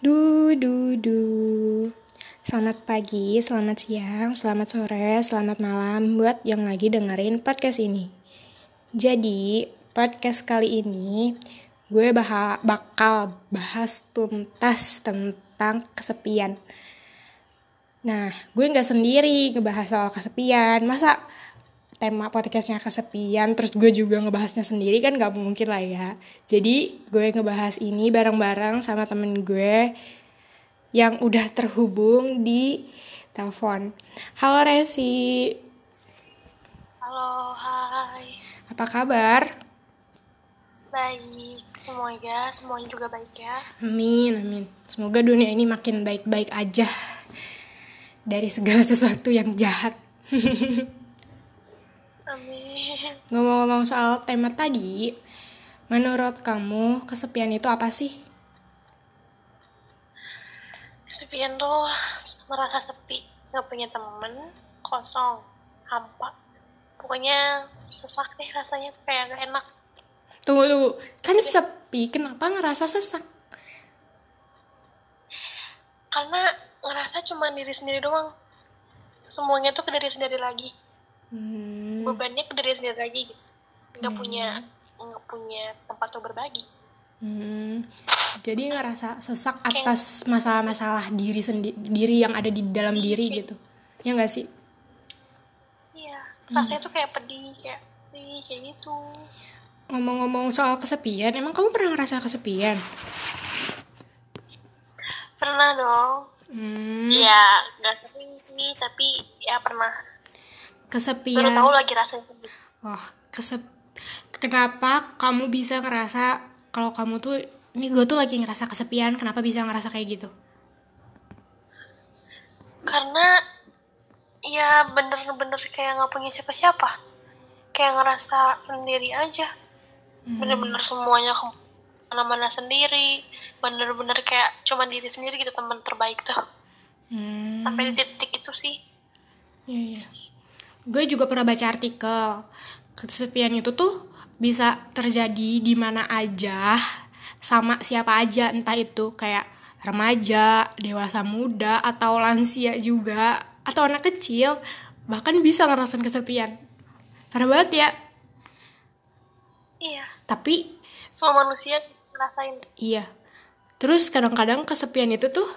Du du du. Selamat pagi, selamat siang, selamat sore, selamat malam buat yang lagi dengerin podcast ini. Jadi, podcast kali ini gue bah bakal bahas tuntas tentang kesepian. Nah, gue nggak sendiri ngebahas soal kesepian. Masa tema podcastnya kesepian, terus gue juga ngebahasnya sendiri kan gak mungkin lah ya. Jadi gue ngebahas ini bareng-bareng sama temen gue yang udah terhubung di telepon. Halo Resi. Halo, hai. Apa kabar? Baik, semoga semuanya juga baik ya. Amin, amin. Semoga dunia ini makin baik-baik aja dari segala sesuatu yang jahat. Amin. Ngomong-ngomong soal tema tadi, menurut kamu kesepian itu apa sih? Kesepian tuh merasa sepi, nggak punya temen, kosong, hampa. Pokoknya sesak deh rasanya tuh kayak gak enak. Tunggu dulu, kan sepi, kenapa ngerasa sesak? Karena ngerasa cuma diri sendiri doang. Semuanya tuh ke diri sendiri lagi. Hmm, Bebannya ke diri sendiri lagi gitu. Nggak punya nggak punya tempat untuk berbagi. hmm. Jadi ngerasa sesak atas masalah-masalah diri sendiri, diri yang ada di dalam diri gitu. Ya nggak sih? Iya, rasanya tuh kayak pedih, kayak pedih, kayak gitu. Ngomong-ngomong soal kesepian, emang kamu pernah ngerasa kesepian? Pernah dong. Hmm, Iya, nggak sering sih, tapi ya pernah. Baru kesepian. tahu lagi rasanya. gitu. Wah, kesep. Kenapa kamu bisa ngerasa kalau kamu tuh ini gue tuh lagi ngerasa kesepian? Kenapa bisa ngerasa kayak gitu? Karena ya bener-bener kayak nggak punya siapa-siapa. Kayak ngerasa sendiri aja. Bener-bener semuanya ke mana-mana sendiri. Bener-bener kayak cuma diri sendiri gitu teman terbaik tuh. Hmm, Sampai di titik itu sih. iya iya. Gue juga pernah baca artikel kesepian itu tuh bisa terjadi di mana aja sama siapa aja entah itu kayak remaja, dewasa muda atau lansia juga atau anak kecil bahkan bisa ngerasain kesepian. Parah banget ya. Iya. Tapi Semua manusia ngerasain. Iya. Terus kadang-kadang kesepian itu tuh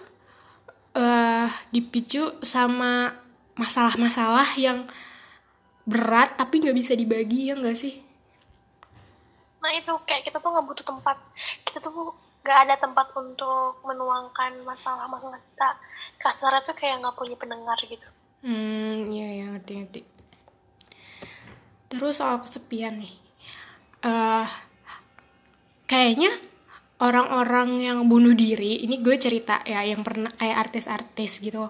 eh dipicu sama masalah-masalah yang berat tapi nggak bisa dibagi ya nggak sih? Nah itu kayak kita tuh nggak butuh tempat. Kita tuh nggak ada tempat untuk menuangkan masalah-masalah kita. Kasarnya tuh kayak nggak punya pendengar gitu. Hmm, iya ya ngerti ngerti. Terus soal kesepian nih, eh kayaknya orang-orang yang bunuh diri, ini gue cerita ya yang pernah kayak artis-artis gitu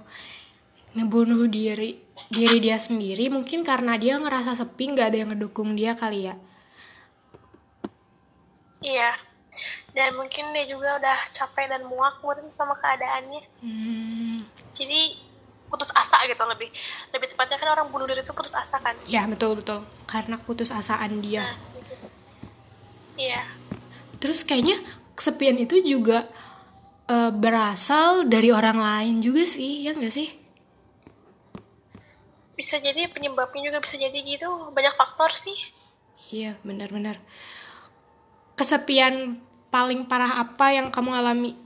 ngebunuh diri diri dia sendiri mungkin karena dia ngerasa sepi nggak ada yang ngedukung dia kali ya Iya. Dan mungkin dia juga udah capek dan muak mungkin sama keadaannya. Hmm, Jadi putus asa gitu lebih lebih tepatnya kan orang bunuh diri itu putus asa kan. ya betul betul karena putus asaan dia. Nah, gitu. Iya. Terus kayaknya kesepian itu juga eh, berasal dari orang lain juga sih, ya nggak sih? Bisa jadi penyebabnya juga bisa jadi gitu. Banyak faktor sih. Iya, benar-benar. Kesepian paling parah apa yang kamu alami?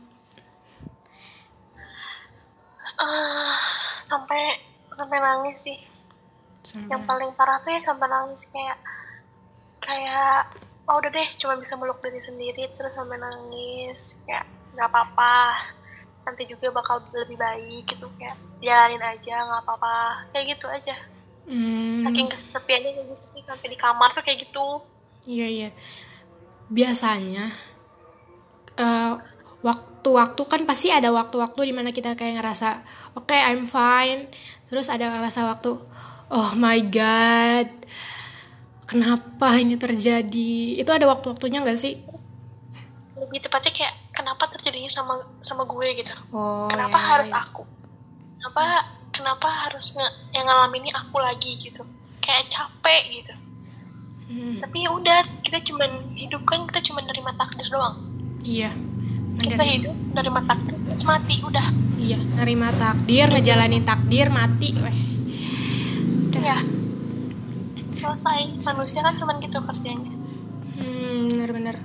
Ah, sampai sampai nangis sih. Sampai- Yang paling parah tuh ya sampai nangis kayak kayak oh udah deh cuma bisa meluk diri sendiri terus sampai nangis kayak nggak apa-apa nanti juga bakal lebih baik gitu kayak jalanin aja nggak apa-apa kayak gitu aja Hmm, saking kesepiannya kayak gitu sih sampai di kamar tuh kayak gitu iya iya. Biasanya eh, waktu-waktu kan pasti ada waktu-waktu di mana kita kayak ngerasa oke I'm fine. Terus ada ngerasa waktu oh my god kenapa ini terjadi? Itu ada waktu-waktunya nggak sih? lebih tepatnya kayak kenapa terjadinya sama sama gue gitu. Oh, kenapa ya, harus ya. aku? Kenapa kenapa harus nge- yang ini aku lagi gitu? Kayak capek gitu. Hmm, tapi ya udah kita cuman hidup kan kita cuma nerima takdir doang. Iya. kita hidup dari mata terus mati udah. Iya nerima takdir ngejalanin takdir mati weh. Udah. Ya selesai. Manusia kan cuma gitu kerjanya. Hmm bener-bener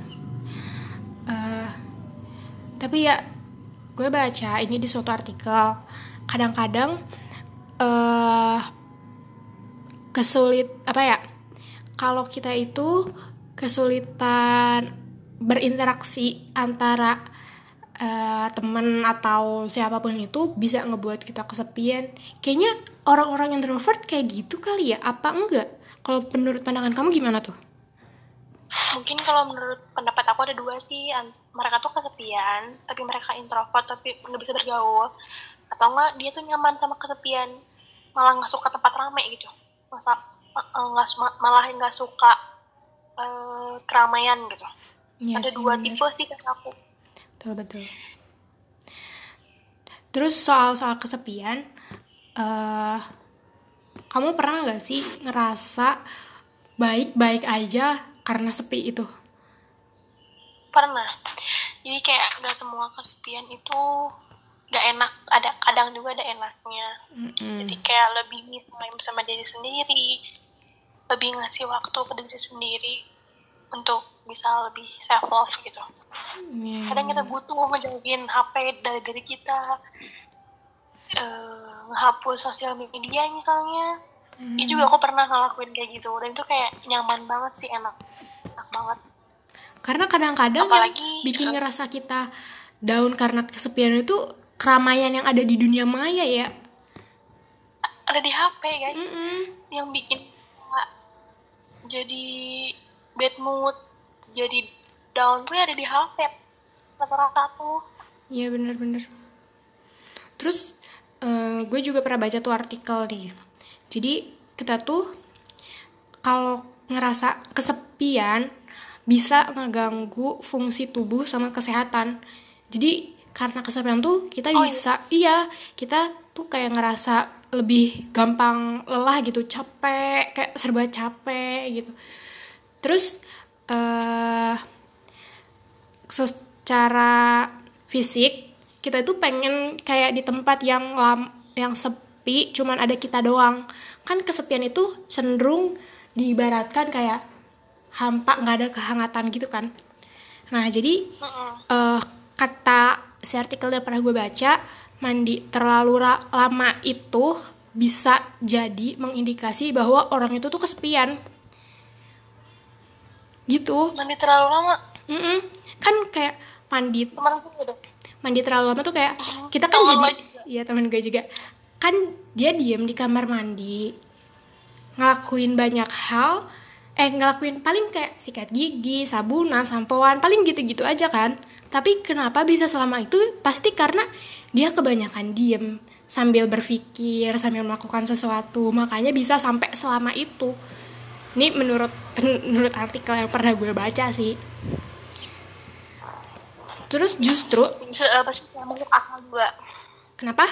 tapi ya gue baca ini di suatu artikel. Kadang-kadang uh, kesulit apa ya kalau kita itu kesulitan berinteraksi antara uh, teman atau siapa pun itu bisa ngebuat kita kesepian. Kayaknya orang-orang introvert kayak gitu kali ya apa enggak? Kalau menurut pandangan kamu gimana tuh mungkin kalau menurut pendapat aku ada dua sih. Mereka tuh kesepian tapi mereka introvert tapi nggak bisa bergaul. Atau enggak dia tuh nyaman sama kesepian malah nggak suka tempat ramai gitu. Masa eh, nggak uh, malah nggak suka uh, keramaian gitu. Ya, ada sih, dua bener. tipe sih kata aku. Betul betul. Terus soal soal kesepian uh, kamu pernah nggak sih ngerasa baik-baik aja karena sepi itu? Pernah. Jadi kayak nggak semua kesepian itu gak enak. Ada kadang juga ada enaknya. Mm-hmm. jadi kayak lebih me time sama diri sendiri. Lebih ngasih waktu ke diri sendiri untuk bisa lebih self love gitu. Yeah. kadang kita butuh ngejauhin HP dari diri kita. Uh, ngehapus sosial media misalnya mm. itu juga aku pernah ngelakuin kayak gitu. Dan itu kayak nyaman banget sih enak. Enak banget. Karena kadang-kadang yang bikin uh, ngerasa kita down karena kesepian itu keramaian yang ada di dunia maya ya. Ada di HP guys. Mm -mm. yang bikin jadi bad mood jadi down tuh ada di HP rata-rata tuh iya bener-bener. Terus uh, gue juga pernah baca tuh artikel nih jadi kita tuh kalau ngerasa kesepian bisa ngeganggu fungsi tubuh sama kesehatan jadi karena kesepian tuh kita oh, bisa iya. iya kita tuh kayak ngerasa lebih gampang lelah gitu capek kayak serba capek gitu terus uh, secara fisik kita itu pengen kayak di tempat yang lam yang sepi cuman ada kita doang. Kan kesepian itu cenderung diibaratkan kayak hampa nggak ada kehangatan gitu kan. Nah jadi uh, kata si artikel yang pernah gue baca mandi terlalu lama itu bisa jadi mengindikasi bahwa orang itu tuh kesepian. Gitu. Mandi terlalu lama? Mm -mm. kan kayak mandi mandi terlalu lama tuh kayak kita kan jadi iya teman gue juga kan dia diem di kamar mandi ngelakuin banyak hal eh ngelakuin paling kayak sikat gigi, sabunan, sampoan, paling gitu-gitu aja kan. Tapi kenapa bisa selama itu? Pasti karena dia kebanyakan diem sambil berpikir, sambil melakukan sesuatu. Makanya bisa sampai selama itu. Ini menurut menurut artikel yang pernah gue baca sih. Terus justru masuk akal juga. Kenapa?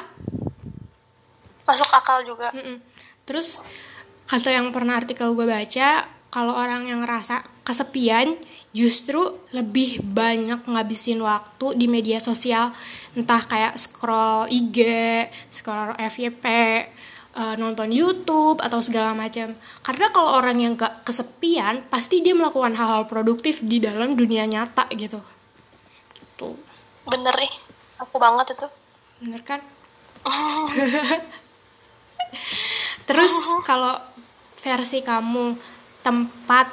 Masuk akal juga. Mm -mm. Terus kata yang pernah artikel gue baca kalau orang yang ngerasa kesepian justru lebih banyak ngabisin waktu di media sosial entah kayak scroll IG, scroll FYP, uh, nonton YouTube atau segala macam. Karena kalau orang yang gak kesepian pasti dia melakukan hal-hal produktif di dalam dunia nyata gitu. Gitu. Bener nih, aku banget itu. Bener kan? Terus kalau versi kamu tempat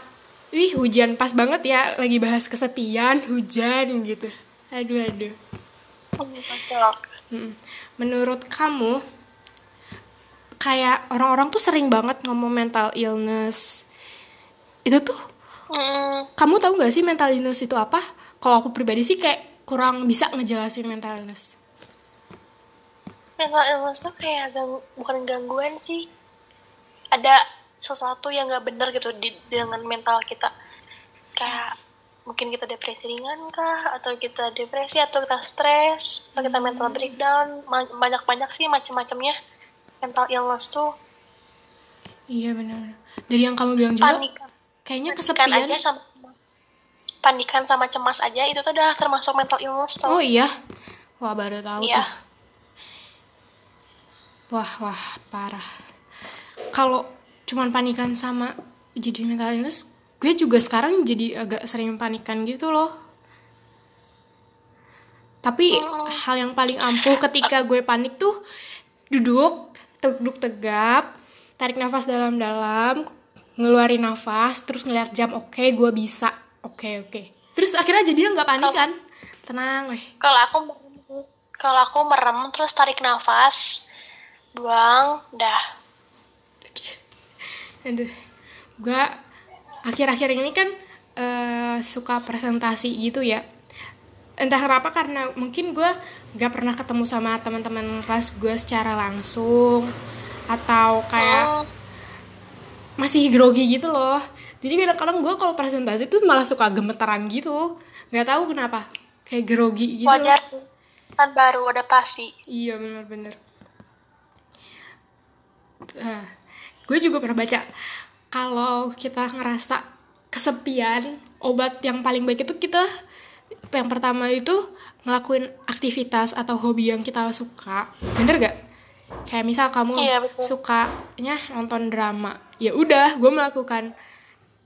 wih hujan pas banget ya lagi bahas kesepian hujan gitu. Aduh aduh. Menurut kamu kayak orang-orang tuh sering banget ngomong mental illness. Itu tuh mm. kamu tahu gak sih mental illness itu apa? Kalau aku pribadi sih kayak kurang bisa ngejelasin mental illness mental illness tuh kayak gang, bukan gangguan sih. Ada sesuatu yang nggak benar gitu di, dengan mental kita. Kayak mungkin kita depresi ringan kah atau kita depresi atau kita stres atau kita mental breakdown banyak banyak sih macam-macamnya mental illness tuh. Iya benar. Dari yang kamu bilang juga panik kayaknya kesepian. aja sama panikan sama cemas aja itu tuh udah termasuk mental illness oh tau iya? Wah baru tahu Iya. tuh wah wah parah. Kalau cuman panikan sama jadi mental illness gue juga sekarang jadi agak sering panikan gitu loh. Tapi hal yang paling ampuh ketika gue panik tuh duduk duduk tegap tarik nafas dalam-dalam ngeluarin nafas terus ngeliat jam oke gue bisa. Oke oke. Terus akhirnya jadi nggak panikan. Tenang weh. kalau aku kalau aku merem terus tarik nafas buang dah. Aduh gue akhir-akhir ini kan eh, suka presentasi gitu ya. Entah kenapa karena mungkin gue gak pernah ketemu sama teman-teman kelas gue secara langsung atau kayak Oh, masih grogi gitu loh. Jadi kadang-kadang gue kalau presentasi tuh malah suka gemeteran gitu. Nggak tahu kenapa kayak grogi gitu wajar tuh. Kan baru adaptasi. Iya bener-bener Eh, gue juga pernah baca kalau kita ngerasa kesepian obat yang paling baik itu kita yang pertama itu ngelakuin aktivitas atau hobi yang kita suka bener gak kayak misal kamu Iya, betul. sukanya nonton drama ya udah gue melakukan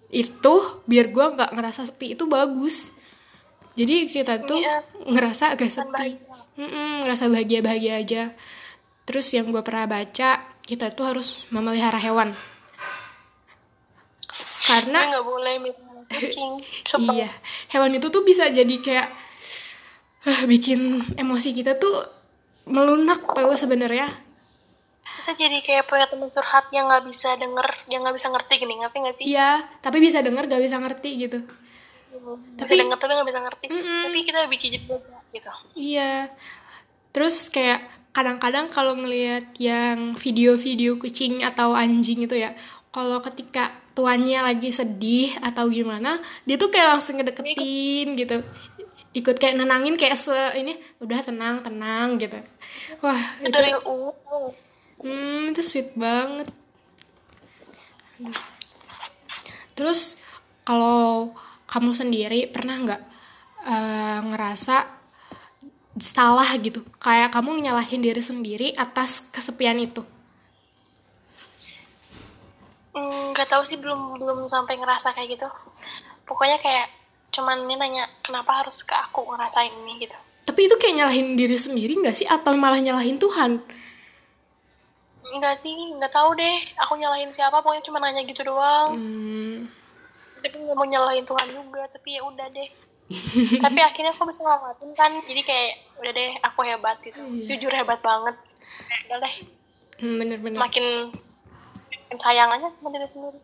itu biar gue nggak ngerasa sepi itu bagus jadi kita tuh Iya. ngerasa agak sepi bahagia. Ngerasa bahagia bahagia aja terus yang gue pernah baca kita tuh harus memelihara hewan. Karena nggak boleh minum kucing. Iya. Hewan itu tuh bisa jadi kayak eh, bikin emosi kita tuh melunak tau sebenarnya? Kita jadi kayak punya teman curhat yang nggak bisa denger yang nggak bisa ngerti. Gini ngerti nggak sih? Iya tapi bisa denger gak bisa ngerti gitu. Bisa Tapi- denger tapi nggak bisa ngerti. Mm-mm. tapi kita bikin jadi gitu. Iya. Terus kayak kadang-kadang kalau ngelihat yang video-video kucing atau anjing itu ya, kalau ketika tuannya lagi sedih atau gimana, dia tuh kayak langsung ngedeketin gitu. Ikut kayak nenangin kayak se ini udah tenang tenang gitu. Wah, itu sih? Hmm, itu sweet banget. Terus kalau kamu sendiri pernah nggak eh, ngerasa salah gitu? Kayak kamu nyalahin diri sendiri atas kesepian itu? Nggak tahu sih belum belum sampai ngerasa kayak gitu pokoknya kayak cuman ini nanya kenapa harus ke aku ngerasain ini gitu Tapi itu kayak nyalahin diri sendiri nggak sih? Atau malah nyalahin Tuhan? Enggak sih, nggak tahu deh. Aku nyalahin siapa, pokoknya cuma nanya gitu doang. Hmm, Tapi nggak mau nyalahin Tuhan juga, tapi ya udah deh. Tapi akhirnya aku bisa ngamatin kan, jadi kayak udah deh, aku hebat gitu. Jujur hebat banget. Udah deh, hmm, bener-bener. makin, makin sayang aja sama diri sendiri.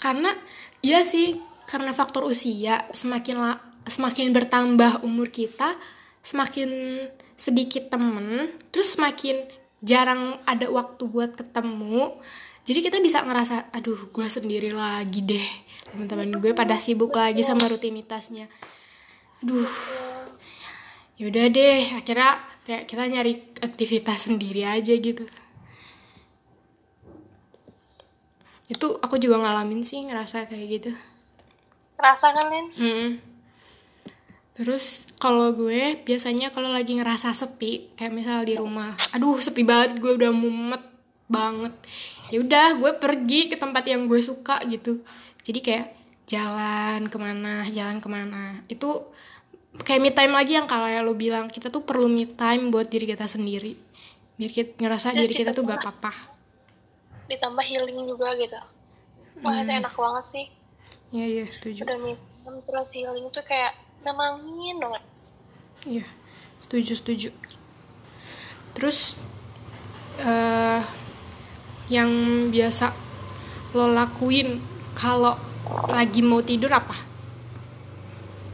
karena iya sih karena faktor usia semakin la- semakin bertambah umur kita semakin sedikit temen terus semakin jarang ada waktu buat ketemu jadi kita bisa ngerasa aduh gue sendiri lagi deh teman-teman gue pada sibuk lagi sama rutinitasnya duh yaudah deh akhirnya kayak kita nyari aktivitas sendiri aja gitu itu aku juga ngalamin sih ngerasa kayak gitu Kerasa kan, Lin? Mm. Terus kalau gue biasanya kalau lagi ngerasa sepi, kayak misal di rumah, aduh sepi banget, gue udah mumet banget. Ya udah, gue pergi ke tempat yang gue suka gitu. Jadi kayak jalan ke mana, jalan ke mana. Itu kayak me time lagi yang kalau lo bilang kita tuh perlu me time buat diri kita sendiri. Biar kita ngerasa Terus diri kita tuh gak apa-apa. Ditambah healing juga gitu. Wah, itu enak banget sih. Iya iya setuju. Udah me time, terus healing tuh kayak nenangin banget. Iya, setuju setuju. Terus eh yang biasa lo lakuin kalau lagi mau tidur apa?